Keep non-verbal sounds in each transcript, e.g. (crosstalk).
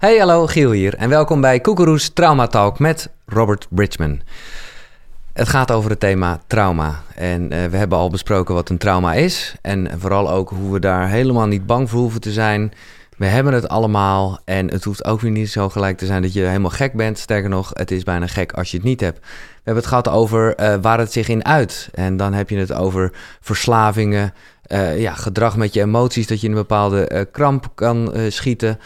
Hey, hallo, Giel hier en welkom bij Koekeroes Trauma Talk met Robert Bridgman. Het gaat over het thema trauma. En eh, we hebben al besproken wat een trauma is. En vooral ook hoe we daar helemaal niet bang voor hoeven te zijn. We hebben het allemaal. En het hoeft ook weer niet zo gelijk te zijn dat je helemaal gek bent. Sterker nog, het is bijna gek als je het niet hebt. We hebben het gehad over uh, waar het zich in uit. En dan heb je het over verslavingen. Uh, ja, gedrag met je emoties, dat je in een bepaalde kramp kan schieten.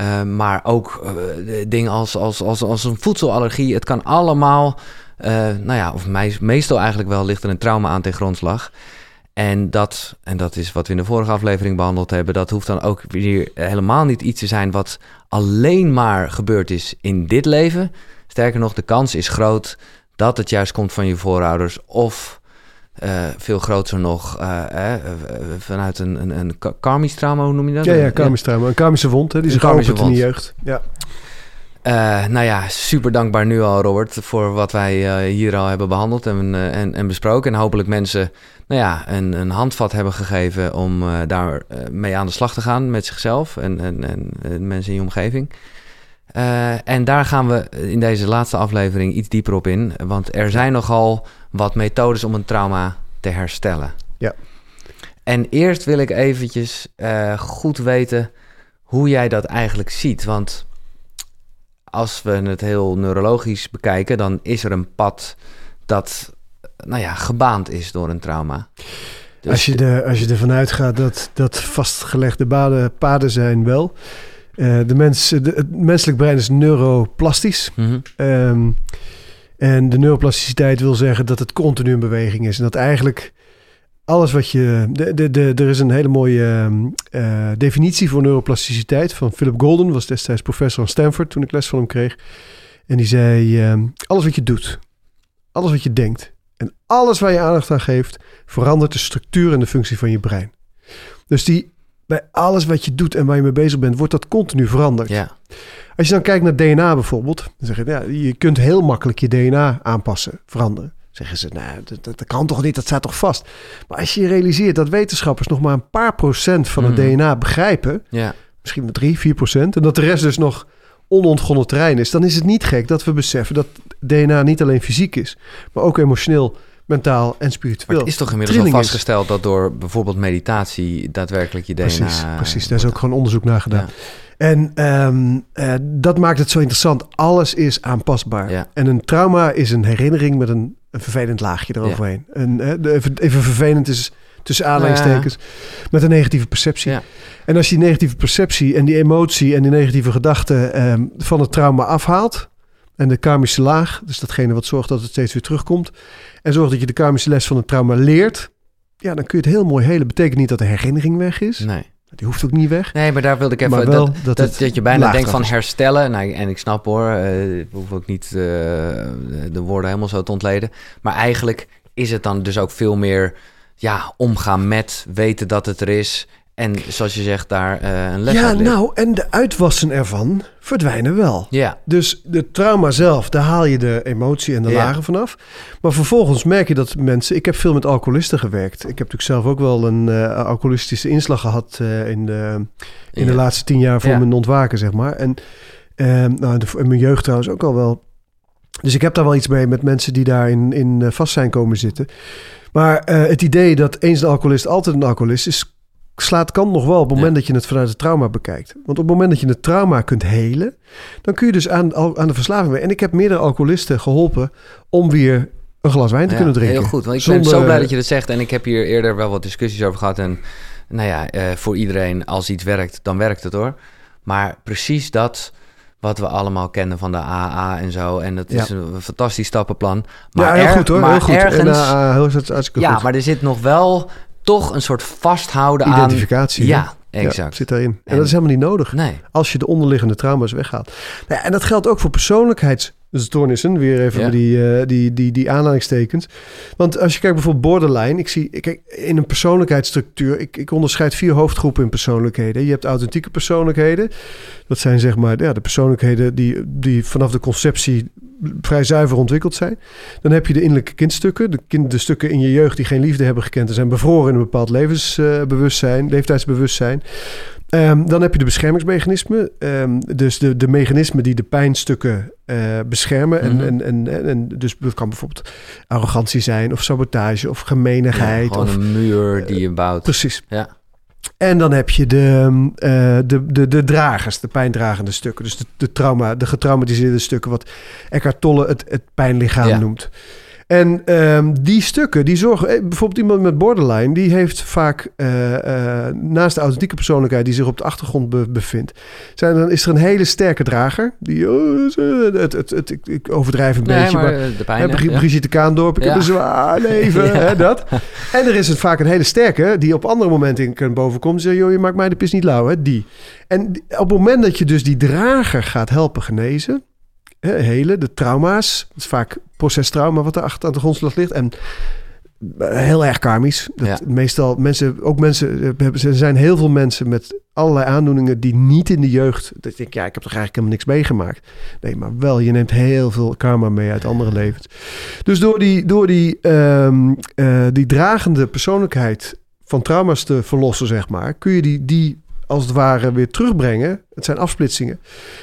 Uh, maar ook uh, dingen als, als, als, als een voedselallergie. Het kan allemaal, uh, nou ja, of meestal eigenlijk wel ligt er een trauma aan ten grondslag. En dat, en dat is wat we in de vorige aflevering behandeld hebben, dat hoeft dan ook weer helemaal niet iets te zijn wat alleen maar gebeurd is in dit leven. Sterker nog, de kans is groot dat het juist komt van je voorouders of uh, veel groter nog uh, uh, vanuit een, een, een karmisch trauma, hoe noem je dat? Ja, ja karmisch trauma. Een karmische wond, hè, die zich opent in de jeugd. Ja. nou ja, super dankbaar nu al, Robert, voor wat wij hier al hebben behandeld en, en, en, besproken. En hopelijk mensen nou ja, een, een handvat hebben gegeven om daar mee aan de slag te gaan met zichzelf en, en, en mensen in je omgeving. Uh, en daar gaan we in deze laatste aflevering iets dieper op in. Want er zijn nogal wat methodes om een trauma te herstellen. Ja. En eerst wil ik eventjes uh, goed weten hoe jij dat eigenlijk ziet. Want als we het heel neurologisch bekijken, dan is er een pad dat nou ja, gebaand is door een trauma. Dus als, je de, als je ervan uitgaat dat, dat vastgelegde paden, paden zijn wel. Uh, de mens, de, het menselijk brein is neuroplastisch. Mm -hmm. um, en de neuroplasticiteit wil zeggen dat het continu in beweging is. En dat eigenlijk alles wat je. De, de, de, er is een hele mooie uh, definitie voor neuroplasticiteit van Philip Golden, was destijds professor aan Stanford toen ik les van hem kreeg. En die zei: uh, alles wat je doet, alles wat je denkt en alles waar je aandacht aan geeft, verandert de structuur en de functie van je brein. Dus die bij alles wat je doet en waar je mee bezig bent, wordt dat continu veranderd. Ja. Als je dan kijkt naar DNA bijvoorbeeld, dan zeg je, ja, je kunt heel makkelijk je DNA aanpassen, veranderen. Zeggen ze, nou, dat, dat, kan toch niet, dat staat toch vast. Maar als je realiseert dat wetenschappers nog maar een paar procent van het Mhm. DNA begrijpen, Ja, misschien maar drie, vier procent, en dat de rest dus nog onontgonnen terrein is, dan is het niet gek dat we beseffen dat DNA niet alleen fysiek is, maar ook emotioneel, mentaal en spiritueel. maar het is toch inmiddels al Trilling is- vastgesteld dat door bijvoorbeeld meditatie daadwerkelijk je DNA... Precies, precies. Daar is ook gewoon onderzoek naar gedaan. Ja. En ehm, eh, dat maakt het zo interessant. Alles is aanpasbaar. Ja. En een trauma is een herinnering met een, een vervelend laagje eroverheen. Een, eh, de- even, even vervelend is tussen aanleidingstekens. Met een negatieve perceptie. Ja. En als je die negatieve perceptie en die emotie en die negatieve gedachten ehm, van het trauma afhaalt. En de karmische laag, dus datgene wat zorgt dat het steeds weer terugkomt. En zorgt dat je de karmische les van het trauma leert. Ja, dan kun je het heel mooi helen. Betekent niet dat de herinnering weg is. Nee. Die hoeft ook niet weg. nee, maar daar wilde ik even... Dat, dat dat, je bijna denkt van herstellen. Nou, en ik snap hoor, eh, ik hoef ook niet eh, de woorden helemaal zo te ontleden. Maar eigenlijk is het dan dus ook veel meer ja, omgaan met, weten dat het er is. En zoals je zegt, daar eh, een les Ja, nou, en de uitwassen ervan verdwijnen wel. Ja, Dus de trauma zelf, daar haal je de emotie en de Ja. lagen vanaf. Maar vervolgens merk je dat mensen... Ik heb veel met alcoholisten gewerkt. Ik heb natuurlijk zelf ook wel een eh, alcoholistische inslag gehad... eh, in, de, in de laatste tien jaar voor Ja. mijn ontwaken, zeg maar. En eh, nou, de, in mijn jeugd trouwens ook al wel. Dus ik heb daar wel iets mee met mensen die daarin in vast zijn komen zitten. Maar het idee dat eens een alcoholist altijd een alcoholist is... slaat kant nog wel op het moment Ja. dat je het vanuit het trauma bekijkt. Want op het moment dat je het trauma kunt helen... dan kun je dus aan, aan de verslaving mee. En ik heb meerdere alcoholisten geholpen om weer een glas wijn te Ja, kunnen drinken. Heel goed, want ik ben zo blij dat je dat zegt. En ik heb hier eerder wel wat discussies over gehad. En nou ja, eh, voor iedereen, als iets werkt, dan werkt het hoor. Maar precies dat wat we allemaal kennen van de AA en zo. En dat is Ja. een fantastisch stappenplan. Maar ja, heel er- goed hoor. Maar heel goed. ergens... En, uh, heel, ja, goed. maar er zit nog wel toch een soort vasthouden aan... Identificatie. hè? Ja, Ja, exact. zit daarin. En, En- dat is helemaal niet nodig. Nee, Als je de onderliggende trauma's weghaalt. Nou en dat geldt ook voor persoonlijkheidsstoornissen. Weer even Ja. die, eh, die, die, die aanhalingstekens. Want als je kijkt bijvoorbeeld borderline. Ik zie, ik kijk, in een persoonlijkheidsstructuur. Ik, ik onderscheid vier hoofdgroepen in persoonlijkheden. Je hebt authentieke persoonlijkheden. Dat zijn zeg maar ja, de persoonlijkheden die, die vanaf de conceptie vrij zuiver ontwikkeld zijn. Dan heb je de innerlijke kindstukken. De, kind, de stukken in je jeugd die geen liefde hebben gekend. en zijn bevroren in een bepaald levensbewustzijn, leeftijdsbewustzijn. Ehm, dan heb je de beschermingsmechanismen. Um, dus de, de mechanismen die de pijnstukken uh, beschermen. en, mm-hmm. en, en, en, dus dat kan bijvoorbeeld arrogantie zijn, of sabotage, of gemeenigheid. Ja, of, een muur die je bouwt. Precies. Ja. En dan heb je de, uh, de, de, de dragers, de pijndragende stukken. Dus de, de, trauma, de getraumatiseerde stukken, wat Eckhart Tolle het, het pijnlichaam ja. noemt. En um, die stukken, die zorgen... Eh, bijvoorbeeld iemand met borderline... die heeft vaak uh, uh, naast de authentieke persoonlijkheid... die zich op de achtergrond be bevindt... Zijn, dan is er een hele sterke drager. Die, oh, het, het, het, ik, ik overdrijf een nee, beetje, maar, maar... de pijn, hè, Brigitte Kaandorp, ik Ja. heb een zwaar (laughs) leven, Ja. hè, dat. En er is het vaak een hele sterke... die op andere momenten kan bovenkomt... zeggen, joh, je maakt mij de pis niet lauw, hè, die. En op het moment dat je dus die drager gaat helpen genezen... hè, helen, de trauma's... dat is vaak procestrauma wat er achter aan de grondslag ligt... en eh, heel erg karmisch. Dat Ja. Meestal mensen, ook mensen, eh, hebben- er zijn heel veel mensen met allerlei aandoeningen die niet in de jeugd. Dat ik ja, ik heb toch eigenlijk helemaal niks meegemaakt. Nee, maar wel, je neemt heel veel karma mee uit andere levens. Dus door die, door die, ehm, eh, die dragende persoonlijkheid van trauma's te verlossen, zeg maar, kun je die, die als het ware weer terugbrengen. Het zijn afsplitsingen.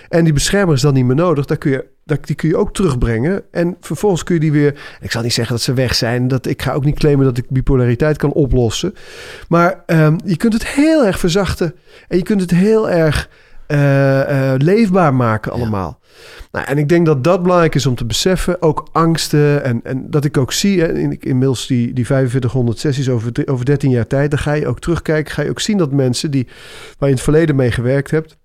En die beschermer is dan niet meer nodig. Daar kun je, die kun je ook terugbrengen. En vervolgens kun je die weer. Ik zal niet zeggen dat ze weg zijn. Dat, ik ga ook niet claimen dat ik bipolariteit kan oplossen. Maar ehm, je kunt het heel erg verzachten. En je kunt het heel erg eh, eh, leefbaar maken allemaal. Nou, en ik denk dat dat belangrijk is om te beseffen. Ook angsten. En, en dat ik ook zie. Hè, in, inmiddels die, die 4500 sessies over, over 13 jaar tijd. Dan ga je ook terugkijken. Ga je ook zien dat mensen die, waar je in het verleden mee gewerkt hebt.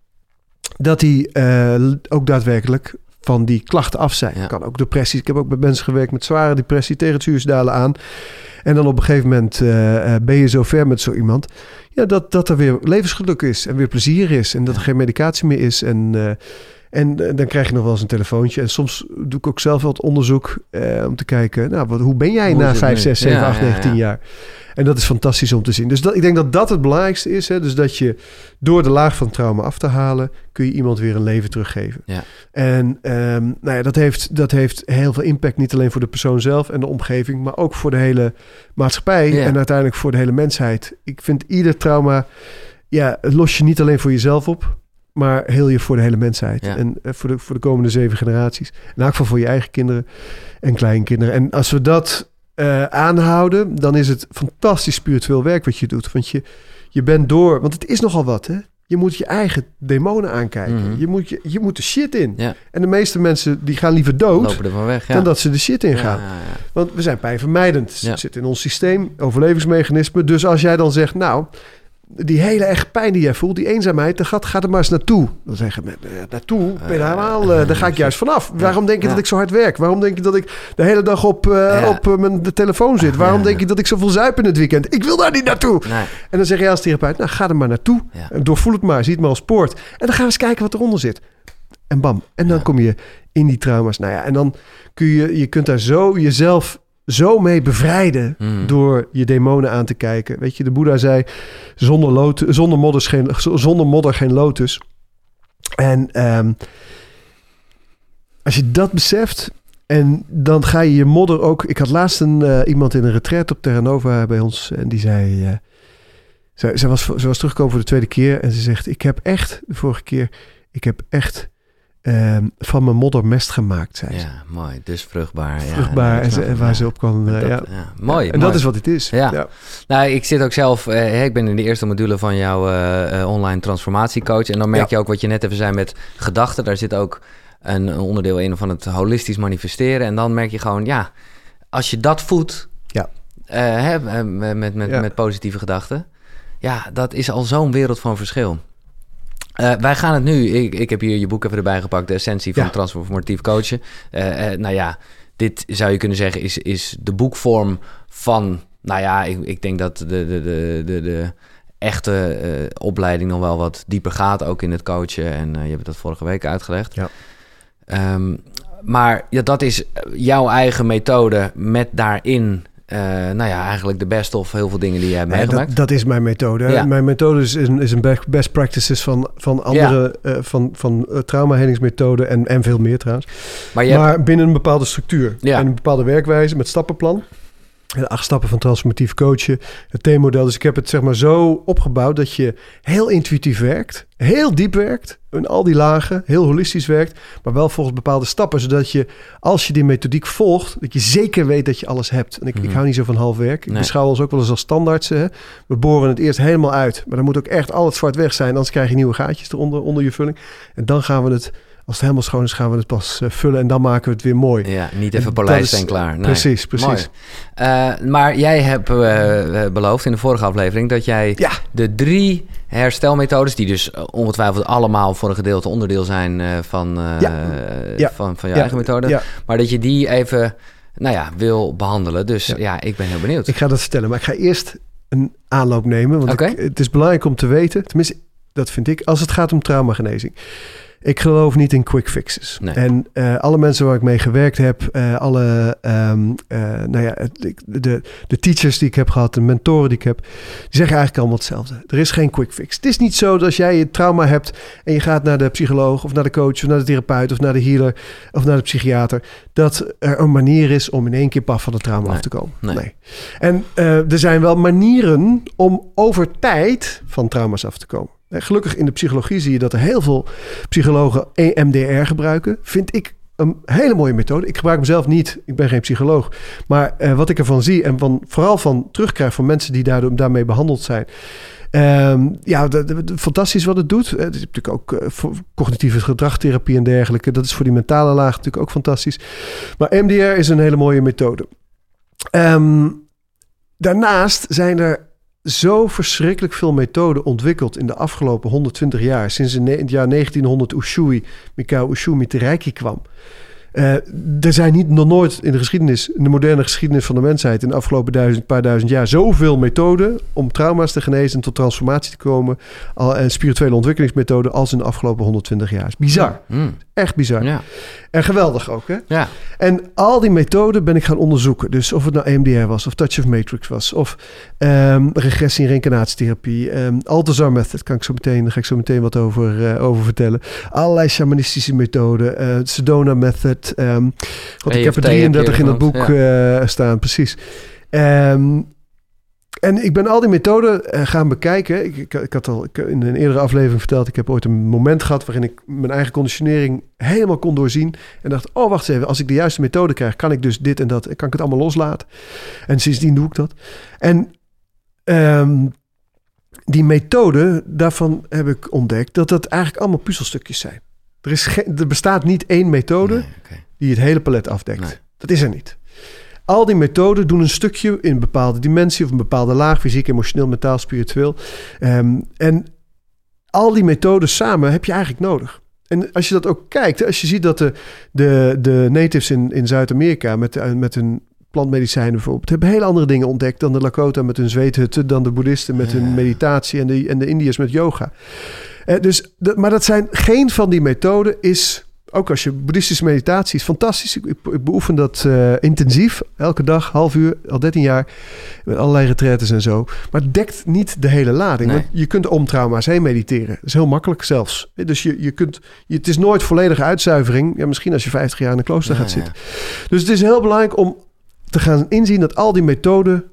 Dat die eh, ook daadwerkelijk van die klachten af zijn. Ja. Kan ook depressies. Ik heb ook met mensen gewerkt met zware depressie tegen het zuurstalen aan. En dan op een gegeven moment eh, eh, ben je zo ver met zo iemand. Ja, dat, dat er weer levensgeluk is en weer plezier is. En dat er geen medicatie meer is. En, eh, en eh, dan krijg je nog wel eens een telefoontje. En soms doe ik ook zelf het onderzoek eh, om te kijken... Nou, wat, hoe ben jij Hoe na het 5, nu? 6, 7, Ja, 8, ja, 9, 10 ja. jaar? En dat is fantastisch om te zien. Dus dat, ik denk dat dat het belangrijkste is. Hè? Dus dat je door de laag van trauma af te halen... kun je iemand weer een leven teruggeven. Ja. En ehm, nou ja, dat, heeft, dat heeft heel veel impact. Niet alleen voor de persoon zelf en de omgeving... maar ook voor de hele maatschappij... Ja. en uiteindelijk voor de hele mensheid. Ik vind ieder trauma... Ja, het los je niet alleen voor jezelf op... maar heel je voor de hele mensheid. Ja. En eh, voor de, voor de komende zeven generaties. In elk geval voor je eigen kinderen en kleinkinderen. En als we dat eh, aanhouden... dan is het fantastisch spiritueel werk wat je doet. Want je, je bent door... Want het is nogal wat, hè? Je moet je eigen demonen aankijken. Mhm. je, moet je, je moet de shit in. Ja. En de meeste mensen die gaan liever dood... Lopen er van weg. Ja. dan dat ze de shit in gaan. Want we zijn pijnvermijdend. Het zit in ons systeem, overlevingsmechanisme. Dus als jij dan zegt, nou, die hele erge pijn die jij voelt, die eenzaamheid, dan gaat, ga er maar eens naartoe. Dan zeggen mensen, eh, naartoe? Eh, eh, daar ga ik (laughs) juist vanaf. Waarom denk je Ja. dat ik zo hard werk? Waarom denk je dat ik de hele dag op, Ja. op mijn de telefoon zit? Waarom denk je dat ik zoveel zuip in het weekend? Ik wil daar niet naartoe. Nee. En dan zeg je als therapeut, nou ga er maar naartoe. Doorvoel het maar, zie het maar als poort. En dan gaan we eens kijken wat eronder zit. En bam. En dan kom je in die trauma's. Nou ja, en dan kun je, je kunt daar zo jezelf zo mee bevrijden Mhm. door je demonen aan te kijken. Weet je, de Boeddha zei, zonder, lot, zonder, modder, geen, zonder modder geen lotus. En ehm, als je dat beseft... En dan ga je je modder ook... Ik had laatst een, eh, iemand in een retreat op Terra Nova bij ons. En die zei... eh, ze, ze, was, ze was teruggekomen voor de tweede keer. En ze zegt... Ik heb echt, de vorige keer... Ik heb echt ehm, van mijn modder mest gemaakt, ze. Ja, mooi. Dus vruchtbaar. Vruchtbaar. En, ze, waar ja. ze op kan... eh, Dat- ja. ja. Mooi. En mooi. dat is wat het is. Ja. Nou, ik zit ook zelf, eh, ik ben in de eerste module van jouw eh, online transformatiecoach. En dan merk je ook wat je net even zei met gedachten. Daar zit ook een, een onderdeel in van het holistisch manifesteren. En dan merk je gewoon, ja, als je dat voedt, Ja. hè, met, met, met positieve gedachten, ja, dat is al zo'n wereld van verschil. Eh, wij gaan het nu, ik, ik heb hier je boek even erbij gepakt, de essentie van Ja. transformatief coachen. Eh, eh, nou ja, dit zou je kunnen zeggen is, is de boekvorm van, nou ja, ik, ik denk dat de, de, de, de, de echte opleiding nog wel wat dieper gaat, ook in het coachen. En je hebt dat vorige week uitgelegd. Ja. Ehm, maar ja, dat is jouw eigen methode met daarin, eh, nou ja, eigenlijk de best of heel veel dingen die je hebt meegemaakt. dat, dat is mijn methode. Ja. Mijn methode is een, is een best, practices van, van andere, eh, van, van uh, traumahelingsmethoden en, en veel meer trouwens. maar je hebt- binnen een bepaalde structuur Ja. en een bepaalde werkwijze met stappenplan. De acht stappen van transformatief coachen, het T-model. Dus ik heb het zeg maar zo opgebouwd dat je heel intuïtief werkt, heel diep werkt, in al die lagen, heel holistisch werkt, maar wel volgens bepaalde stappen, zodat je, als je die methodiek volgt, dat je zeker weet dat je alles hebt. En ik, ik Mhm. hou niet zo van half werk. Ik Nee. beschouw ons ook wel eens als standaardsen. hè. We boren het eerst helemaal uit, maar dan moet ook echt al het zwart weg zijn, anders krijg je nieuwe gaatjes eronder onder je vulling. En dan gaan we het, als het helemaal schoon is, gaan we het pas eh, vullen en dan maken we het weer mooi. Ja, niet even is- en klaar. Nee. Precies, precies. Eh, maar jij hebt eh, beloofd in de vorige aflevering dat jij Ja. de drie herstelmethodes, die dus ongetwijfeld allemaal voor een gedeelte onderdeel zijn van, Ja. Ja. van, van je eigen methode, maar dat je die even, nou ja, wil behandelen. Dus ja, ik ben heel benieuwd. Ik ga dat vertellen, maar ik ga eerst een aanloop nemen. Want ik- het is belangrijk om te weten, tenminste, dat vind ik, als het gaat om traumagenezing. Ik geloof niet in quick fixes. Nee. En eh, alle mensen waar ik mee gewerkt heb, eh, alle ehm, eh, nou ja, de, de teachers die ik heb gehad, de mentoren die ik heb, die zeggen eigenlijk allemaal hetzelfde. Er is geen quick fix. Het is niet zo dat als jij een trauma hebt en je gaat naar de psycholoog of naar de coach of naar de therapeut of naar de healer of naar de psychiater, dat er een manier is om in één keer paf van het trauma Nee. af te komen. Nee. En eh, er zijn wel manieren om over tijd van trauma's af te komen. Eh, Gelukkig in de psychologie zie je dat er heel veel psychologen EMDR gebruiken. Vind ik een hele mooie methode. Ik gebruik hem zelf niet. Ik ben geen psycholoog. Maar eh, wat ik ervan zie en van, vooral van terugkrijg van mensen die daardoor, daarmee behandeld zijn. Ehm, ja, fantastisch wat het doet. Eh, Het is natuurlijk ook voor cognitieve gedragstherapie en dergelijke. Dat is voor die mentale laag natuurlijk ook fantastisch. Maar MDR is een hele mooie methode. Ehm, daarnaast zijn er zo verschrikkelijk veel methoden ontwikkeld in de afgelopen 120 jaar. Sinds in het jaar 1900 Ushui, Mikao Ushui met kwam. Eh, er zijn niet nog nooit in de geschiedenis, in de moderne geschiedenis van de mensheid, in de afgelopen duizend, paar duizend jaar, zoveel methoden om trauma's te genezen en tot transformatie te komen. Al, en spirituele ontwikkelingsmethoden als in de afgelopen 120 jaar. Is bizar. Mm, Echt bizar. ja, En geweldig ook, hè? ja. En al die methoden ben ik gaan onderzoeken. Dus of het nou EMDR was, of Touch of Matrix was, of ehm, regressie- en reïncarnatietherapie. Althazar Method, kan ik zo meteen, daar ga ik zo meteen wat over, eh, over vertellen. Allerlei shamanistische methoden. eh Sedona Method. Ehm want ik heb er EFT heb je 33 in dat boek eh, staan, precies. Ehm, en ik ben al die methoden eh, gaan bekijken. Ik, ik, ik had al ik- in een eerdere aflevering verteld... ik heb ooit een moment gehad waarin ik mijn eigen conditionering helemaal kon doorzien. En dacht, oh wacht eens even, als ik de juiste methode krijg... kan ik dus dit en dat, kan ik het allemaal loslaten. En sindsdien doe ik dat. En ehm, die methode, daarvan heb ik ontdekt... dat dat eigenlijk allemaal puzzelstukjes zijn. Er, is er bestaat niet één methode Nee, die het hele palet afdekt. Nee. Dat is er niet. Al die methoden doen een stukje in een bepaalde dimensie of een bepaalde laag, fysiek, emotioneel, mentaal, spiritueel. Ehm, en al die methoden samen heb je eigenlijk nodig. En als je dat ook kijkt, als je ziet dat de, de, de natives in, in Zuid-Amerika met, eh, met hun plantmedicijnen bijvoorbeeld, hebben hele andere dingen ontdekt dan de Lakota met hun zweethutten, dan de boeddhisten met Ja. hun meditatie en de, en de Indiërs met yoga. Eh, dus, dat- maar dat zijn geen van die methoden is ook als je boeddhistische meditatie is fantastisch. Ik, ik, beoefen dat eh, intensief, elke dag, half uur, al 13 jaar. Met allerlei retretes en zo. Maar het dekt niet de hele lading. Nee. Want je kunt om trauma's heen mediteren. Dat is heel makkelijk zelfs. Dus je, je kunt, je, het is nooit volledige uitzuivering. Ja, misschien als je 50 jaar in een klooster Ja, gaat ja. zitten. Dus het is heel belangrijk om te gaan inzien dat al die methoden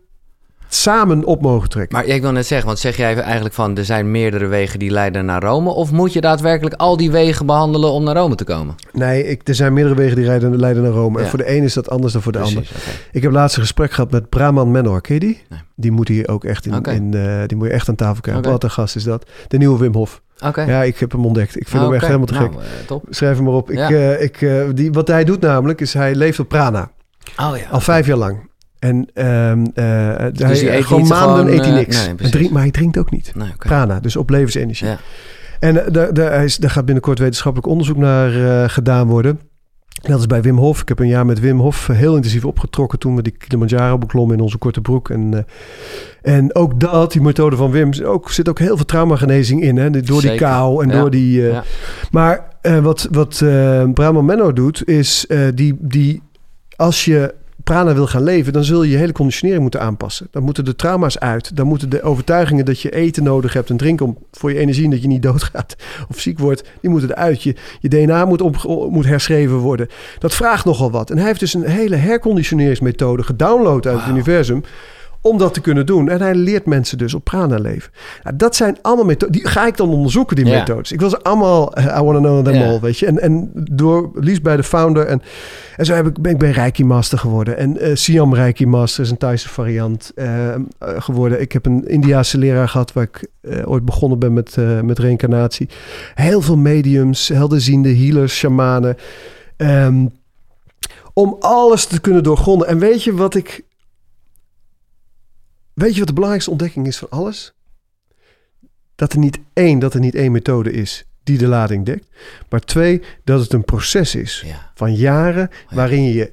samen op mogen trekken. Maar ik wil net zeggen, want zeg jij eigenlijk van er zijn meerdere wegen die leiden naar Rome? Of moet je daadwerkelijk al die wegen behandelen om naar Rome te komen? Nee, ik, er zijn meerdere wegen die rijden, leiden naar Rome. Ja. En voor de een is dat anders dan voor de ander. Ik heb laatst een gesprek gehad met Brahman Menor. Ken je die? Nee. Die moet hier ook echt in, in eh, die moet je echt aan tafel krijgen. Oké. Wat een gast is dat. De nieuwe Wim Hof. Oké. Ja, ik heb hem ontdekt. Ik vind hem echt Oké. helemaal te gek. Nou, eh, top. Schrijf hem maar op. Ik, eh, ik, die, wat hij doet namelijk, is hij leeft op prana. Oh ja. Al vijf jaar lang. En ehm eh hij, die eet gewoon maanden gewoon, eet hij eh, niks. nee, En precies. drink, maar hij drinkt ook niet. Nee. Prana, dus op levensenergie. Ja. En eh, daar, daar, hij is, daar gaat binnenkort wetenschappelijk onderzoek naar gedaan worden. Dat is bij Wim Hof. Ik heb een jaar met Wim Hof heel intensief opgetrokken toen we die Kilimanjaro beklommen in onze korte broek. En, en ook dat, die methode van Wim, ook, zit ook heel veel traumagenezing in. Hè? Door die Zeker. kou en Ja. door die... Ja. Maar wat, wat Brahma Menno doet, is die, die als je prana wil gaan leven, dan zul je je hele conditionering moeten aanpassen. Dan moeten de trauma's uit. Dan moeten de overtuigingen dat je eten nodig hebt en drinken om voor je energie dat je niet (laughs) doodgaat of ziek wordt, die moeten eruit. Je, je DNA moet, op, moet herschreven worden. Dat vraagt nogal wat. En hij heeft dus een hele herconditioneringsmethode gedownload uit het universum om dat te kunnen doen. En hij leert mensen dus op prana leven. Nou, dat zijn allemaal methoden. Die ga ik dan onderzoeken, die methodes. Ik wil ze allemaal, uh, I want to know them yeah. all, weet je. En, en door, liefst bij de founder. En, en zo heb ik, ben ik bij Reiki Master geworden. En uh, Siam Reiki Master is een Thaise variant uh, geworden. Ik heb een Indiaanse leraar gehad waar ik ooit begonnen ben met, met reïncarnatie. Heel veel mediums, helderziende, healers, shamanen. Um, om alles te kunnen doorgronden. En weet je wat ik Weet je wat de belangrijkste ontdekking is van alles? Dat er niet één, dat er niet één methode is die de lading dekt. Maar twee, dat het een proces is van jaren waarin je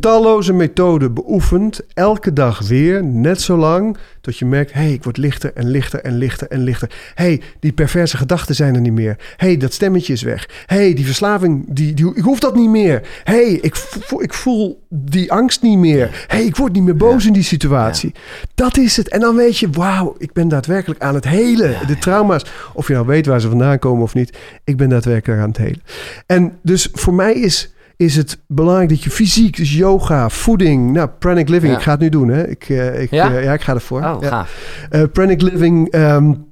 talloze methoden beoefent, elke dag weer, net zo lang, tot je merkt, hé, hey, ik word lichter en lichter en lichter en lichter. Hé, hey, die perverse gedachten zijn er niet meer. Hé, hey, dat stemmetje is weg. Hé, hey, die verslaving, die, die, ik hoef dat niet meer. Hé, hey, ik, voel, ik voel die angst niet meer. Hé, hey, ik word niet meer boos in die situatie. Dat is het. En dan weet je, wauw, ik ben daadwerkelijk aan het helen. de trauma's, of je nou weet waar ze vandaan komen of niet, ik ben daadwerkelijk aan het helen. En dus voor mij is is het belangrijk dat je fysiek, dus yoga, voeding, nou, pranic living, ik ga het nu doen, hè? Ik, uh, ik, ja? Uh, ja? ik ga ervoor. Oh, ja. Uh, pranic living, um,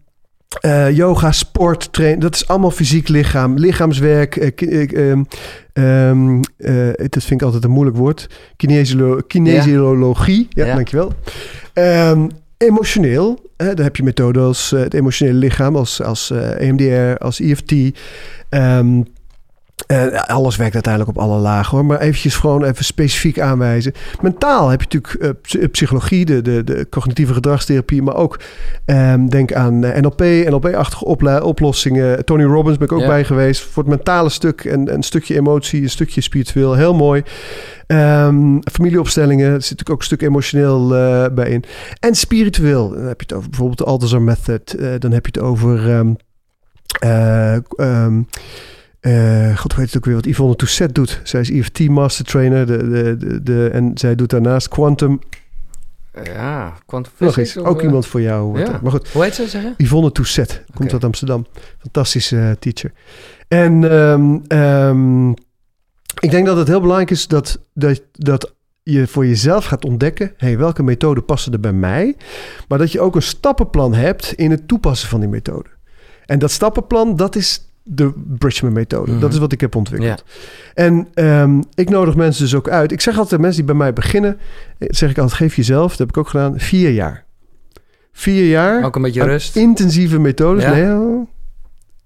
yoga, sport, train, dat is allemaal fysiek lichaam, lichaamswerk. Um, um, dat vind ik altijd een moeilijk woord. Kinesiolo kinesiologie, ja, ja. dankjewel. Emotioneel, hè, daar heb je methoden als het emotionele lichaam, als, als EMDR, als EFT. Uh, alles werkt uiteindelijk op alle lagen hoor. Maar eventjes gewoon even specifiek aanwijzen. Mentaal heb je natuurlijk uh, psychologie, de, de, de, cognitieve gedragstherapie. Maar ook um, denk aan NLP, NLP-achtige oplossingen. Tony Robbins ben ik ook bij geweest. Voor het mentale stuk en een stukje emotie, een stukje spiritueel. Heel mooi. Um, familieopstellingen, er zit natuurlijk ook een stuk emotioneel uh, bij in. En spiritueel, dan heb je het over bijvoorbeeld de Althazar Method. dan heb je het over... Um, uh, God, heet het ook weer wat Yvonne Tousset doet. Zij is EFT Master Trainer de, de, de, de, en zij doet daarnaast Quantum. Ja, Quantum Nog eens, ook uh, iemand voor jou. Ja. Maar goed. Hoe heet ze zeggen? Yvonne Tousset, komt okay. uit Amsterdam. Fantastische teacher. En um, um, ik denk dat het heel belangrijk is dat, dat, dat je voor jezelf gaat ontdekken... Hey, welke methode passen er bij mij? Maar dat je ook een stappenplan hebt in het toepassen van die methode. En dat stappenplan, dat is de Bridgman-methode. Dat is mhm. wat ik heb ontwikkeld. En um, ik nodig mensen dus ook uit. Ik zeg altijd mensen die bij mij beginnen, eh, zeg ik altijd, geef jezelf, dat heb ik ook gedaan, vier jaar. Vier jaar. Ook een beetje rust. Intensieve methodes. Ja. Nee, oh.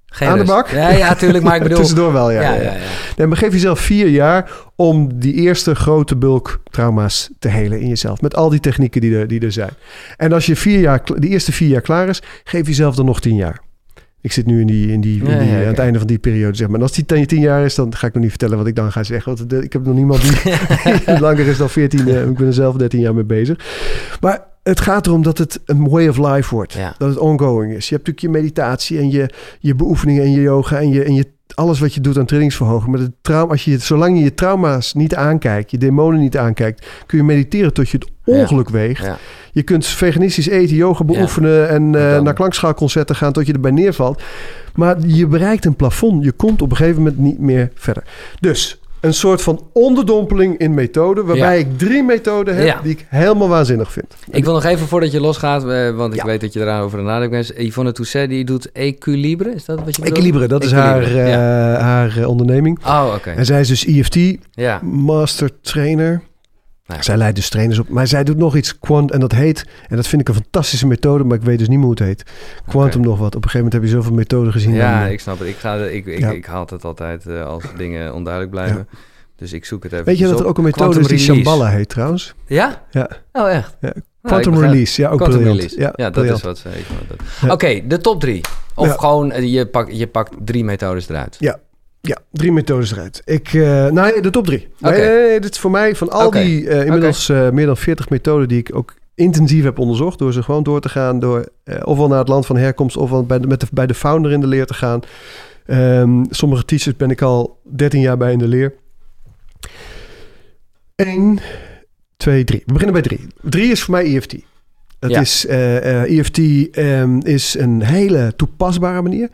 Geen aan rust. de bak. Ja, ja, tuurlijk. Maar ik (laughs) bedoel... Tussendoor wel, ja. Ja, ja, ja. Nee, maar geef jezelf vier jaar om die eerste grote bulk trauma's te helen in jezelf. Met al die technieken die er, die er zijn. En als je vier jaar, die eerste vier jaar klaar is, geef jezelf dan nog tien jaar. Ik zit nu in die, in die, in die ja, ja, aan het einde van die periode, zeg maar. En als die tien, tien jaar is, dan ga ik nog niet vertellen wat ik dan ga zeggen. Want de, ik heb nog niemand die, die (laughs) (laughs) langer is dan 14. Uh, ik ben er zelf 13 jaar mee bezig. Maar het gaat erom dat het een way of life wordt. Dat het ongoing is. Je hebt natuurlijk je meditatie en je, je beoefeningen en je yoga en je, en je alles wat je doet aan trainingsverhoging. Maar het trauma, als je, zolang je je trauma's niet aankijkt, je demonen niet aankijkt, kun je mediteren tot je het ongeluk ja. weegt. Ja. Je kunt veganistisch eten, yoga beoefenen ja. en uh, naar klankschaalconcerten gaan tot je erbij neervalt. Maar je bereikt een plafond. Je komt op een gegeven moment niet meer verder. Dus een soort van onderdompeling in methode, waarbij ja. ik drie methoden heb ja. die ik helemaal waanzinnig vind. Ik wil nog even voordat je losgaat, uh, want ik ja. weet dat je eraan over de nadenken bent. Yvonne Toussaint die doet Equilibre, is dat wat je bedoelt? Equilibre, dat Equilibre. is haar, uh, haar uh, onderneming. Oh, oké. Okay. En zij is dus EFT, master trainer. Nou, zij leidt dus trainers op. Maar zij doet nog iets, quant, en dat heet, en dat vind ik een fantastische methode, maar ik weet dus niet meer hoe het heet. Quantum okay. nog wat. Op een gegeven moment heb je zoveel methoden gezien. Ja, dan, ik snap het. Ik, ga, ik, ik, ja. ik haal het altijd uh, als (laughs) dingen onduidelijk blijven. Ja. Dus ik zoek het even. Weet je dat er ook een methode is die Shambhala heet trouwens? Ja? Ja. Oh, echt? Ja. Quantum nou, release, ja, ook Quantum briljant. release. Ja, ja dat briljant. is wat ze ja. Oké, okay, de top drie. Of gewoon, uh, je, pak, je pakt drie methodes eruit. Ja, ja, drie methodes eruit. Ik, uh, nee, de top drie. Okay. Nee, nee, nee, dit is voor mij van al okay. die uh, inmiddels okay. uh, meer dan 40 methoden die ik ook intensief heb onderzocht. Door ze gewoon door te gaan. Door ofwel naar het land van herkomst ofwel bij de, met de, bij de founder in de leer te gaan. Um, sommige teachers ben ik al 13 jaar bij in de leer. Eén, twee, drie. We beginnen bij drie. Drie is voor mij EFT. Het Ja. is, eh, eh, EFT ehm, is een hele toepasbare manier.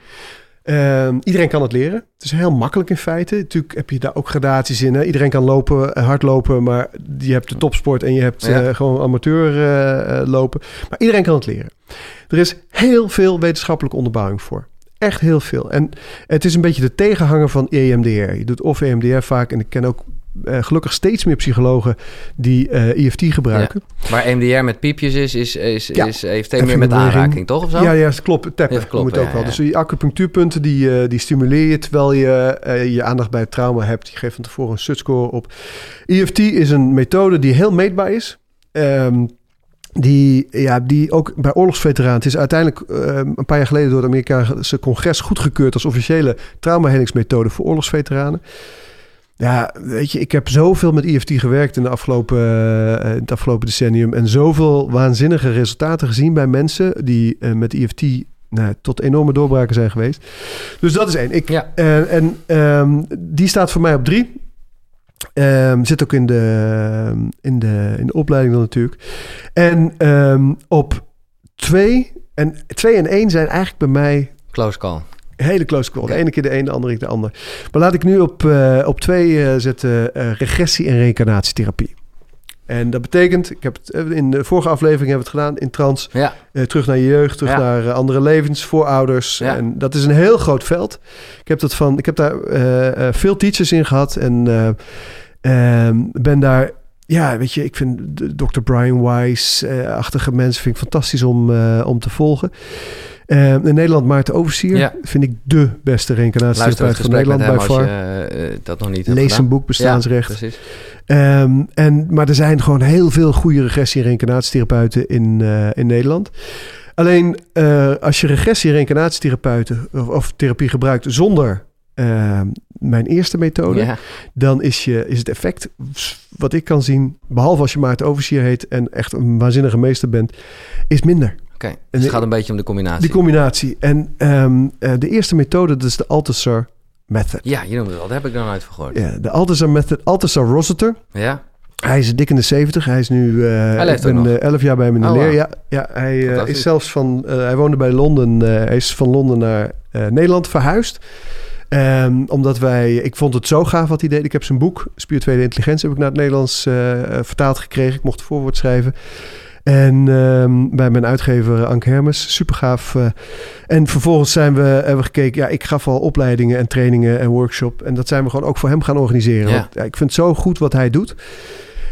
Ehm, iedereen kan het leren. Het is heel makkelijk in feite. Natuurlijk heb je daar ook gradaties in. Hè? Iedereen kan lopen, eh, hardlopen, maar je hebt de topsport en je hebt Ja. eh, gewoon amateur eh, lopen. Maar iedereen kan het leren. Er is heel veel wetenschappelijke onderbouwing voor. Echt heel veel. En het is een beetje de tegenhanger van EMDR. Je doet of EMDR vaak, en ik ken ook eh, gelukkig steeds meer psychologen die eh EFT gebruiken. Waar MDR met piepjes is, is, is, Ja. Even meer met aanraking, toch? Of zo? Ja, ja, dat klopt. Tappen Even kloppen, moet ook ja, wel. ja. Dus die acupunctuurpunten die, eh, die stimuleer je terwijl je je aandacht bij het trauma hebt. Je geeft van tevoren een sutscore op. EFT is een methode die heel meetbaar is. Ehm, die, ja, die ook bij oorlogsveteranen... Het is uiteindelijk ehm, een paar jaar geleden door het Amerikaanse congres goedgekeurd... als officiële traumahelingsmethode voor oorlogsveteranen. Ja, weet je, ik heb zoveel met EFT gewerkt in, de afgelopen, eh, in het afgelopen decennium... en zoveel waanzinnige resultaten gezien bij mensen die eh, met EFT nou, tot enorme doorbraken zijn geweest. Dus dat is één. Ik, Ja. en en ehm, die staat voor mij op drie. Ehm, zit ook in de, in, de, in de opleiding dan natuurlijk. En ehm, op twee... En twee en één zijn eigenlijk bij mij Close call. Hele close call. De ene keer de een, de andere keer de ander. Maar laat ik nu op, eh, op twee eh, zetten eh, regressie- en reïncarnatietherapie. En dat betekent, ik heb het in de vorige aflevering hebben we het gedaan in trans. Ja, terug naar je jeugd, terug Ja. naar andere levens, voorouders. Ja. En dat is een heel groot veld. Ik heb, dat van, ik heb daar veel teachers in gehad en eh, ehm, ben daar... Ja, weet je, ik vind Dr. Brian Weiss-achtige mensen vind ik fantastisch om, om te volgen. In Nederland Maarten Oversier Ja. vind ik de beste reïncarnatietherapeut van Nederland bij je eh, dat nog niet Lees gedaan. een boek, bestaansrecht. Ja. Ehm, en, maar er zijn gewoon heel veel goede regressie- en reïncarnatietherapeuten in, eh, in Nederland. Alleen eh, als je regressie- en reïncarnatietherapeuten of, of therapie gebruikt zonder ehm, mijn eerste methode, Ja. dan is, je, is het effect, wat ik kan zien, behalve als je Maarten Oversier heet en echt een waanzinnige meester bent, is minder. Oké, dus het gaat een beetje om de combinatie. Die combinatie. En ehm, eh, de eerste methode, dat is de Althusser Method. ja, je noemt het al. Daar heb ik nog nooit van gehoord. Ja, de Althusser Method, Althusser Rossiter. Ja? Hij is dik in de 70. Hij is nu. eh Hij leeft ik ben ook nog. eh, 11 jaar bij hem in de Oh, leer. Ja, ja, hij is zelfs van. hij woonde bij Londen. hij is van Londen naar Nederland verhuisd. Ehm, omdat wij. Ik vond het zo gaaf wat hij deed. Ik heb zijn boek, Spirituele Intelligentie, heb ik naar het Nederlands vertaald gekregen. Ik mocht het voorwoord schrijven. En ehm, bij mijn uitgever Anke Hermes, super gaaf. eh. en vervolgens zijn we, hebben we gekeken. Ja, ik gaf al opleidingen en trainingen en workshop. En dat zijn we gewoon ook voor hem gaan organiseren. Ja. Want, ja, ik vind het zo goed wat hij doet.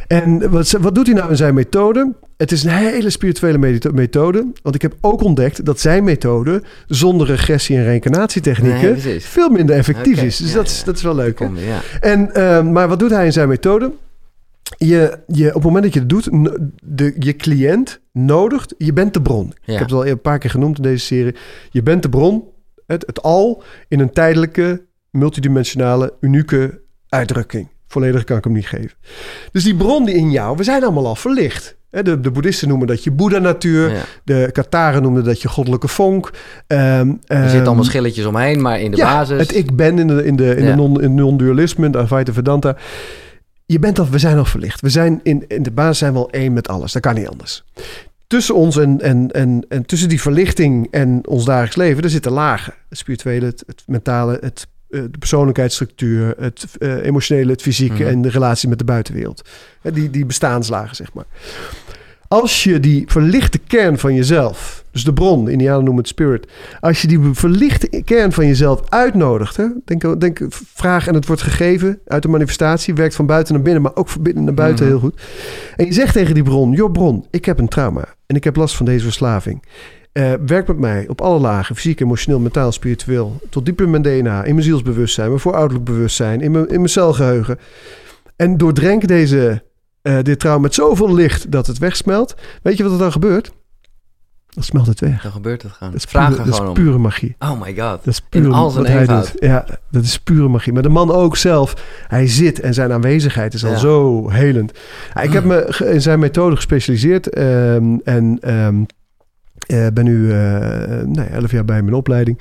En wat, wat doet hij nou in zijn methode? Het is een hele spirituele methode. Want ik heb ook ontdekt dat zijn methode zonder regressie- en reïncarnatietechnieken Nee, veel minder effectief is. Dus ja, dat, is, dat is wel leuk. Kom, ja. En, ehm, maar wat doet hij in zijn methode? Je, je, op het moment dat je het doet, de, je cliënt nodigt, je bent de bron. Ja. Ik heb het al een paar keer genoemd in deze serie. Je bent de bron, het, het al, in een tijdelijke, multidimensionale, unieke uitdrukking. Volledig kan ik hem niet geven. Dus die bron die in jou, we zijn allemaal al verlicht. De, de boeddhisten noemen dat je Boeddha-natuur. Ja. De Kataren noemen dat je goddelijke vonk. Ehm, Er zitten ehm, allemaal schilletjes omheen, maar in de ja, basis... het ik ben in de, in de, in Ja. de non, in non-dualisme, de Advaita Vedanta. Je bent al, we zijn al verlicht. We zijn in, in de basis zijn we al één met alles. Dat kan niet anders. Tussen ons en, en, en, en tussen die verlichting en ons dagelijks leven, er zitten lagen. Het spirituele, het, het mentale, het, eh, de persoonlijkheidsstructuur, het eh, emotionele, het fysieke Mhm. en de relatie met de buitenwereld. Hè, Die, die bestaanslagen, zeg maar. Als je die verlichte kern van jezelf, dus de bron, Indianen noemen het spirit, als je die verlichte kern van jezelf uitnodigt, hè, denk, denk, vraag en het wordt gegeven uit de manifestatie, werkt van buiten naar binnen, maar ook van binnen naar buiten Mhm. heel goed. En je zegt tegen die bron, joh bron, ik heb een trauma en ik heb last van deze verslaving. Eh, werk met mij op alle lagen, fysiek, emotioneel, mentaal, spiritueel, tot diep in mijn DNA, in mijn zielsbewustzijn, mijn voorouderlijk bewustzijn, in mijn, in mijn celgeheugen. En doordrenk deze, eh, dit trauma met zoveel licht dat het wegsmelt. Weet je wat er dan gebeurt? Dan smelt het weg. Dan gebeurt het gewoon. Dat is, Vraag pure, dat is pure magie. Oh my god. Dat is puur al zijn wat hij eenvoud. doet. Ja, dat is pure magie. Maar de man ook zelf, hij zit en zijn aanwezigheid is al zo helend. Ik heb me in zijn methode gespecialiseerd ehm, en ehm, eh, ben nu nou elf jaar bij mijn opleiding.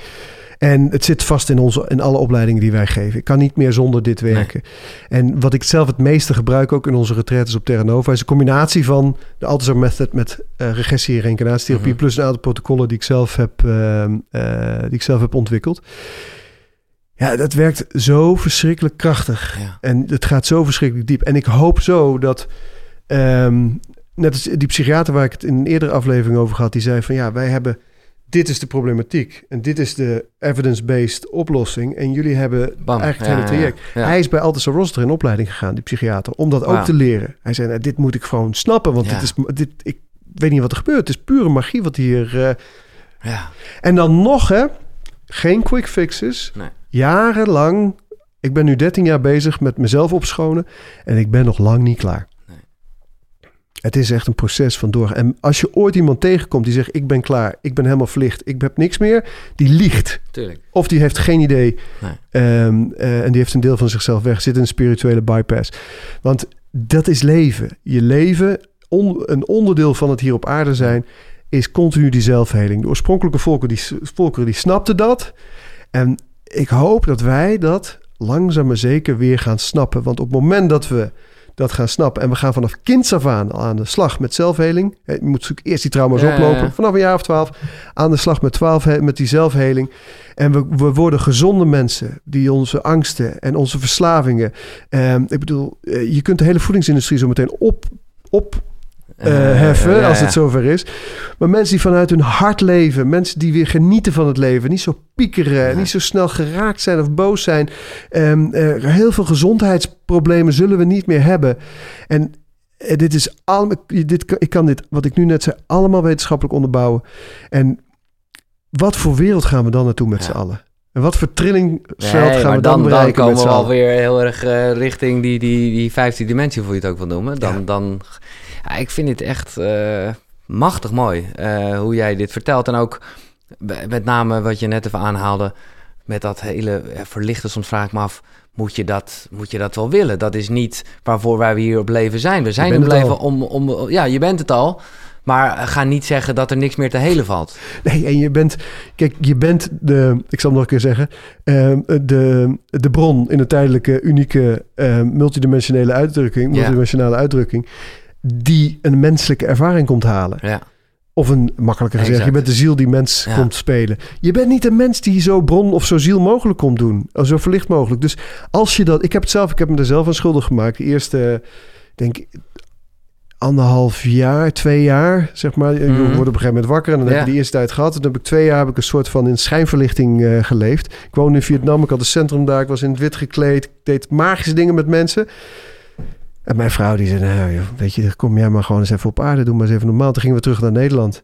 En het zit vast in, onze, in alle opleidingen die wij geven. Ik kan niet meer zonder dit werken. En wat ik zelf het meeste gebruik ook in onze retretes op Terra Nova... is een combinatie van de Althusser Method met uh, regressie- en reïncarnatietherapie... Mhm. plus een aantal protocollen die ik zelf heb, uh, uh, die ik zelf heb ontwikkeld. Ja, dat werkt zo verschrikkelijk krachtig. En het gaat zo verschrikkelijk diep. En ik hoop zo dat... Um, net als die psychiater waar ik het in een eerdere aflevering over had... die zei van ja, wij hebben dit is de problematiek. En dit is de evidence-based oplossing. En jullie hebben eigenlijk het hele traject. Hij is bij Althusser Roster in opleiding gegaan, die psychiater, om dat ook te leren. Hij zei, nou, dit moet ik gewoon snappen, want dit is, dit, ik weet niet wat er gebeurt. Het is pure magie wat hier... Uh... Ja. En dan nog, hè, geen quick fixes. Nee. Jarenlang, ik ben nu 13 jaar bezig met mezelf opschonen en ik ben nog lang niet klaar. Het is echt een proces van door. En als je ooit iemand tegenkomt die zegt: Ik ben klaar, ik ben helemaal verlicht, ik heb niks meer, die liegt. Tuurlijk. Of die heeft geen idee nee. Ehm, eh, en die heeft een deel van zichzelf weg, zit in een spirituele bypass. Want dat is leven. Je leven, een onderdeel van het hier op aarde zijn, is continu die zelfheling. De oorspronkelijke volken die, volkeren die snapten dat. En ik hoop dat wij dat langzaam maar zeker weer gaan snappen. Want op het moment dat we dat gaan snappen. En we gaan vanaf kinds af aan aan de slag met zelfheling. Je moet natuurlijk eerst die trauma's oplopen. Vanaf een jaar of twaalf aan de slag met, 12, met die zelfheling. En we, we worden gezonde mensen die onze angsten en onze verslavingen. Eh, ik bedoel, eh, je kunt de hele voedingsindustrie zo meteen op, op uh, heffen als het zover is. Maar mensen die vanuit hun hart leven, mensen die weer genieten van het leven, niet zo piekeren, niet zo snel geraakt zijn of boos zijn. Um, heel veel gezondheidsproblemen zullen we niet meer hebben. En dit is allemaal, dit, ik kan dit, wat ik nu net zei, allemaal wetenschappelijk onderbouwen. En wat voor wereld gaan we dan naartoe met z'n allen? En wat voor trillingsveld gaan we dan, dan bereiken Dan komen we alweer heel erg richting die, die, die vijfde dimensie, hoe je het ook wil noemen. Dan, dan ja, ik vind het echt uh, machtig mooi uh, hoe jij dit vertelt. En ook met name wat je net even aanhaalde met dat hele verlichten. Soms vraag ik me af, moet je, dat, moet je dat wel willen? Dat is niet waarvoor wij hier op leven zijn. We zijn op leven om, om... Ja, je bent het al. Maar ga niet zeggen dat er niks meer te helen valt. Nee, en je bent, kijk, je bent de, ik zal het nog een keer zeggen, uh, de, de bron in een tijdelijke, unieke, uh, multidimensionele uitdrukking, multidimensionale uitdrukking die een menselijke ervaring komt halen. Ja. Of een makkelijker gezegd, je bent de ziel die mens komt spelen. Je bent niet een mens die zo bron of zo ziel mogelijk komt doen. Zo verlicht mogelijk. Dus als je dat... Ik heb het zelf, ik heb me er zelf aan schuldig gemaakt. De eerste, denk anderhalf jaar, twee jaar, zeg maar. Je mm wordt op een gegeven moment wakker en dan heb je die eerste tijd gehad. Dan heb ik twee jaar heb ik een soort van in schijnverlichting uh, geleefd. Ik woonde in Vietnam, ik had een centrum daar. Ik was in het wit gekleed. Ik deed magische dingen met mensen. En mijn vrouw die zei, nou weet je, kom jij maar gewoon eens even op aarde, doe maar eens even normaal. Toen gingen we terug naar Nederland.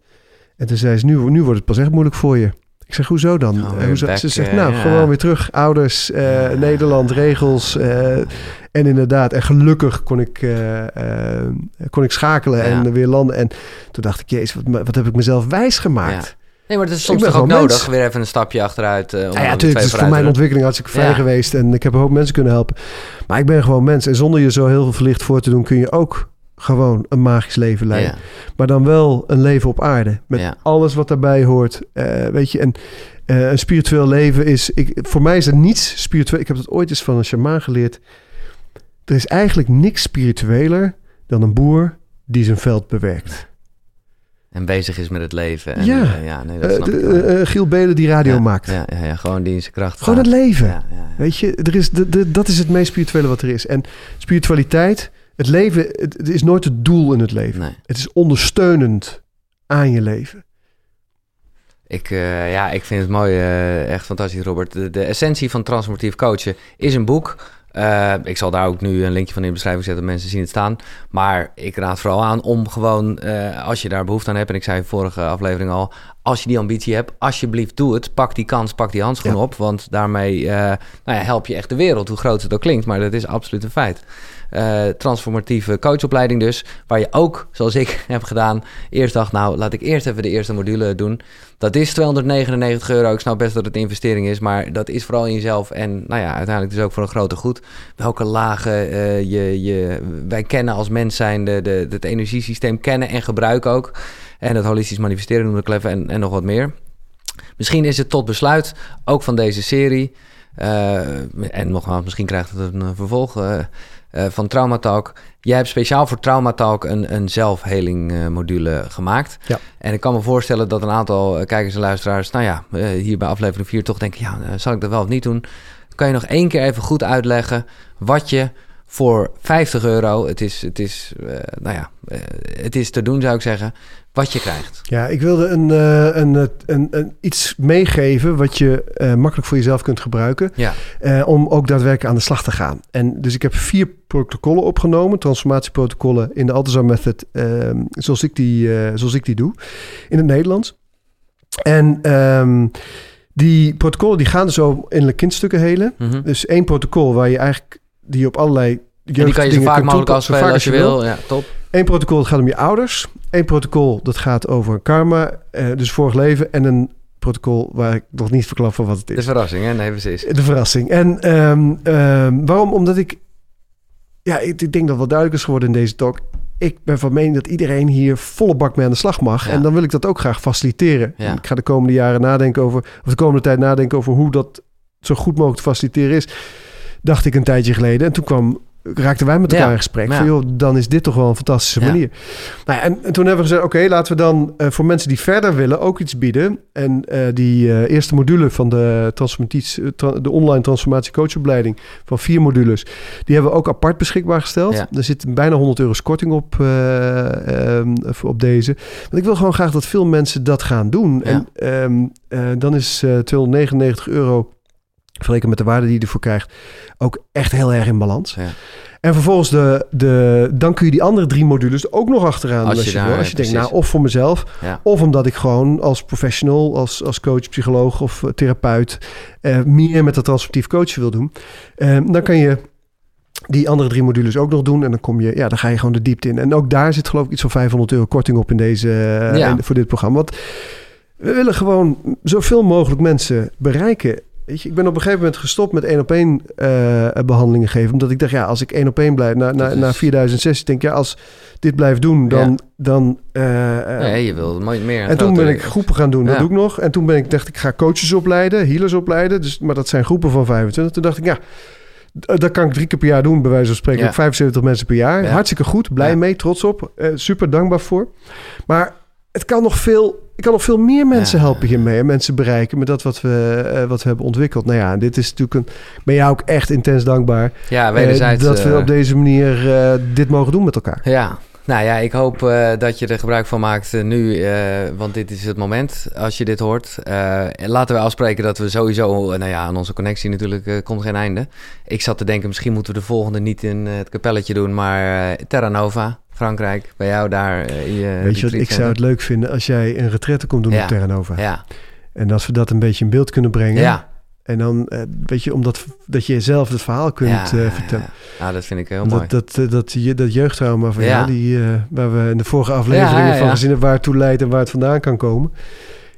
En toen zei ze, nu, nu wordt het pas echt moeilijk voor je. Ik zeg, hoezo dan? Oh, hoezo? ze zegt, nou, gewoon weer terug. Ouders, uh, Nederland, regels. Uh, en inderdaad, en gelukkig kon ik, uh, kon ik schakelen en weer landen. En toen dacht ik, jezus, wat, wat heb ik mezelf wijs gemaakt? Nee, maar het is soms toch ook nodig, weer even een stapje achteruit. Uh, ja, ja natuurlijk. Het is voor mijn ontwikkeling hartstikke fijn geweest. En ik heb een hoop mensen kunnen helpen. Maar ik ben gewoon mens. En zonder je zo heel veel verlicht voor te doen... kun je ook gewoon een magisch leven leiden. Maar dan wel een leven op aarde. Met alles wat daarbij hoort. Uh, weet je, en uh, een spiritueel leven is... Ik, voor mij is er niets spiritueel... Ik heb dat ooit eens van een shamaan geleerd. Er is eigenlijk niks spiritueler dan een boer die zijn veld bewerkt. En bezig is met het leven. En, ja, uh, ja nee, dat snap uh, Giel Belen die radio maakt. Ja, ja, ja, gewoon die in zijn kracht Gewoon het leven. Weet je, er is, de, de, dat is het meest spirituele wat er is. En spiritualiteit, het leven, het, is nooit het doel in het leven. Nee. Het is ondersteunend aan je leven. Ik, ja, ik vind het mooi, echt fantastisch, Robert. De, de essentie van transformatief coachen is een boek uh, ik zal daar ook nu een linkje van in de beschrijving zetten, mensen zien het staan. Maar ik raad vooral aan om gewoon, uh, als je daar behoefte aan hebt, en ik zei in vorige aflevering al, als je die ambitie hebt, alsjeblieft doe het. Pak die kans, pak die handschoen op, want daarmee uh, nou ja, help je echt de wereld, hoe groot het ook klinkt. Maar dat is absoluut een feit. Uh, transformatieve coachopleiding dus. Waar je ook, zoals ik (laughs) heb gedaan, eerst dacht... nou, laat ik eerst even de eerste module doen. Dat is 299 euro. Ik snap best dat het een investering is... maar dat is vooral in jezelf en nou ja, uiteindelijk dus ook voor een grote goed. Welke lagen uh, je, je, wij kennen als mens zijn... De, de, het energiesysteem kennen en gebruiken ook. En het holistisch manifesteren noem ik even en, en nog wat meer. Misschien is het tot besluit, ook van deze serie. en nogmaals, misschien krijgt het een vervolg van Traumatalk. Jij hebt speciaal voor Traumatalk een, een zelfheling module gemaakt. Ja. En ik kan me voorstellen dat een aantal kijkers en luisteraars... nou ja, hier bij aflevering 4 toch denken... ja, zal ik dat wel of niet doen? Kan je nog één keer even goed uitleggen wat je voor 50 euro, het is, het is, uh, nou ja, uh, het is te doen zou ik zeggen, wat je krijgt. Ja, ik wilde een, uh, een, een, een, iets meegeven wat je makkelijk voor jezelf kunt gebruiken. Ja. om ook daadwerkelijk aan de slag te gaan. En dus ik heb vier protocollen opgenomen, transformatieprotocollen in de Altazar Method, ehm, zoals, ik die, zoals ik die doe, in het Nederlands. En... Um, die protocollen die gaan zo in kindstukken helen. Mm -hmm. Dus één protocol waar je eigenlijk die op allerlei en die kan je zo vaak mogelijk afspelen als je wil. Ja, top. Eén protocol dat gaat om je ouders. Eén protocol dat gaat over karma, uh, dus vorig leven. En een protocol waar ik nog niet verklap van wat het is. De verrassing, hè? Nee, precies. De verrassing. En um, um, waarom? Omdat ik... Ja, ik, ik denk dat wat duidelijk is geworden in deze talk. Ik ben van mening dat iedereen hier volle bak mee aan de slag mag. Ja. En dan wil ik dat ook graag faciliteren. Ja. Ik ga de komende jaren nadenken over... of de komende tijd nadenken over hoe dat zo goed mogelijk te faciliteren is. Dacht ik een tijdje geleden. En toen kwam raakten wij met elkaar Ja, in gesprek. ja. Van, joh, dan is dit toch wel een fantastische Ja. manier. Nou ja, en, en toen hebben we gezegd, oké, laten we dan eh, voor mensen die verder willen ook iets bieden. En eh, die eh, eerste module van de, tra- de online transformatie coachopleiding van vier modules, die hebben we ook apart beschikbaar gesteld. Er zit bijna 100 euro korting op, eh, ehm, op deze. Want ik wil gewoon graag dat veel mensen dat gaan doen. En ehm, eh, dan is eh 299 euro vergeleken met de waarde die je ervoor krijgt, ook echt heel erg in balans. Ja. En vervolgens de, de, dan kun je die andere drie modules ook nog achteraan. Als Als, je je, daar- wil. als je denkt, nou, of voor mezelf, Ja. of omdat ik gewoon als professional, als, als coach, psycholoog of eh, therapeut, eh, meer met dat transformatief coachen wil doen, eh, dan kan je die andere drie modules ook nog doen. En dan kom je, ja, dan ga je gewoon de diepte in. En ook daar zit geloof ik iets van 500 euro korting op in deze, Ja. in- voor dit programma. Want we willen gewoon zoveel mogelijk mensen bereiken. Weet je, ik ben op een gegeven moment gestopt met één op één eh, behandelingen geven. Omdat ik dacht, ja, als ik één op één blijf na, na, Dat na is- 4006, denk ik, ja, als dit blijft doen, dan. Ja. dan eh, eh, Nee, je wil meer. en toen ben ik groepen gaan doen, dat doe ik nog. En toen ben ik, dacht ik, ga coaches opleiden, healers opleiden. Dus, maar dat zijn groepen van 25. Toen dacht ik, ja, dat kan ik drie keer per jaar doen, bij wijze van spreken. Ja. Ook 75 mensen per jaar. Ja. Hartstikke goed, blij mee, trots op. super dankbaar voor. Maar het kan nog veel... Ik kan nog veel meer mensen Ja. helpen hiermee. En mensen bereiken met dat wat we, eh, wat we hebben ontwikkeld. Nou ja, en dit is natuurlijk een... Ben jou ook echt intens dankbaar. Ja, eh, wederzijds. dat we eh, op deze manier dit mogen doen met elkaar. Ja, nou ja, ik hoop dat je er gebruik van maakt nu, want dit is het moment als je dit hoort. Laten we afspreken dat we sowieso, nou ja, aan onze connectie natuurlijk komt geen einde. Ik zat te denken, misschien moeten we de volgende niet in het kapelletje doen, maar Terra Nova, Frankrijk, bij jou daar. je Weet je wat, ik zou het leuk vinden als jij een retraite komt doen Ja. op. Ja, En als we dat een beetje in beeld kunnen brengen. ja. En dan, eh, weet je, omdat dat je zelf het verhaal kunt ja, eh, vertellen. ja. Nou, dat vind ik heel mooi. Dat, dat, dat, je- dat jeugdtrauma van Ja. jou, die, waar we in de vorige afleveringen van gezien hebben waar het toe leidt en waar het vandaan kan komen.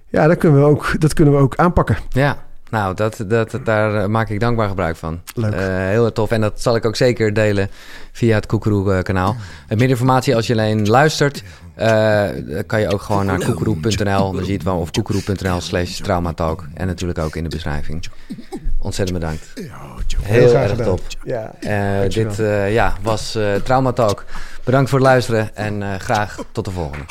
Ja, dat kunnen we ook, dat kunnen we ook aanpakken. Ja, nou, dat, dat, daar eh, maak ik dankbaar gebruik van. Leuk. Eh, heel erg tof. En dat zal ik ook zeker delen via het Koekeroe-kanaal. En meer informatie als je alleen luistert, eh, kan je ook gewoon naar koekeroe.nl. Dan zie je het wel. Of koekeroe.nl slash traumatalk. En natuurlijk ook in de beschrijving. Ontzettend bedankt. Heel graag erg top. Ja, Eh, dit eh, ja, was eh Traumatalk. Bedankt voor het luisteren en eh, graag tot de volgende.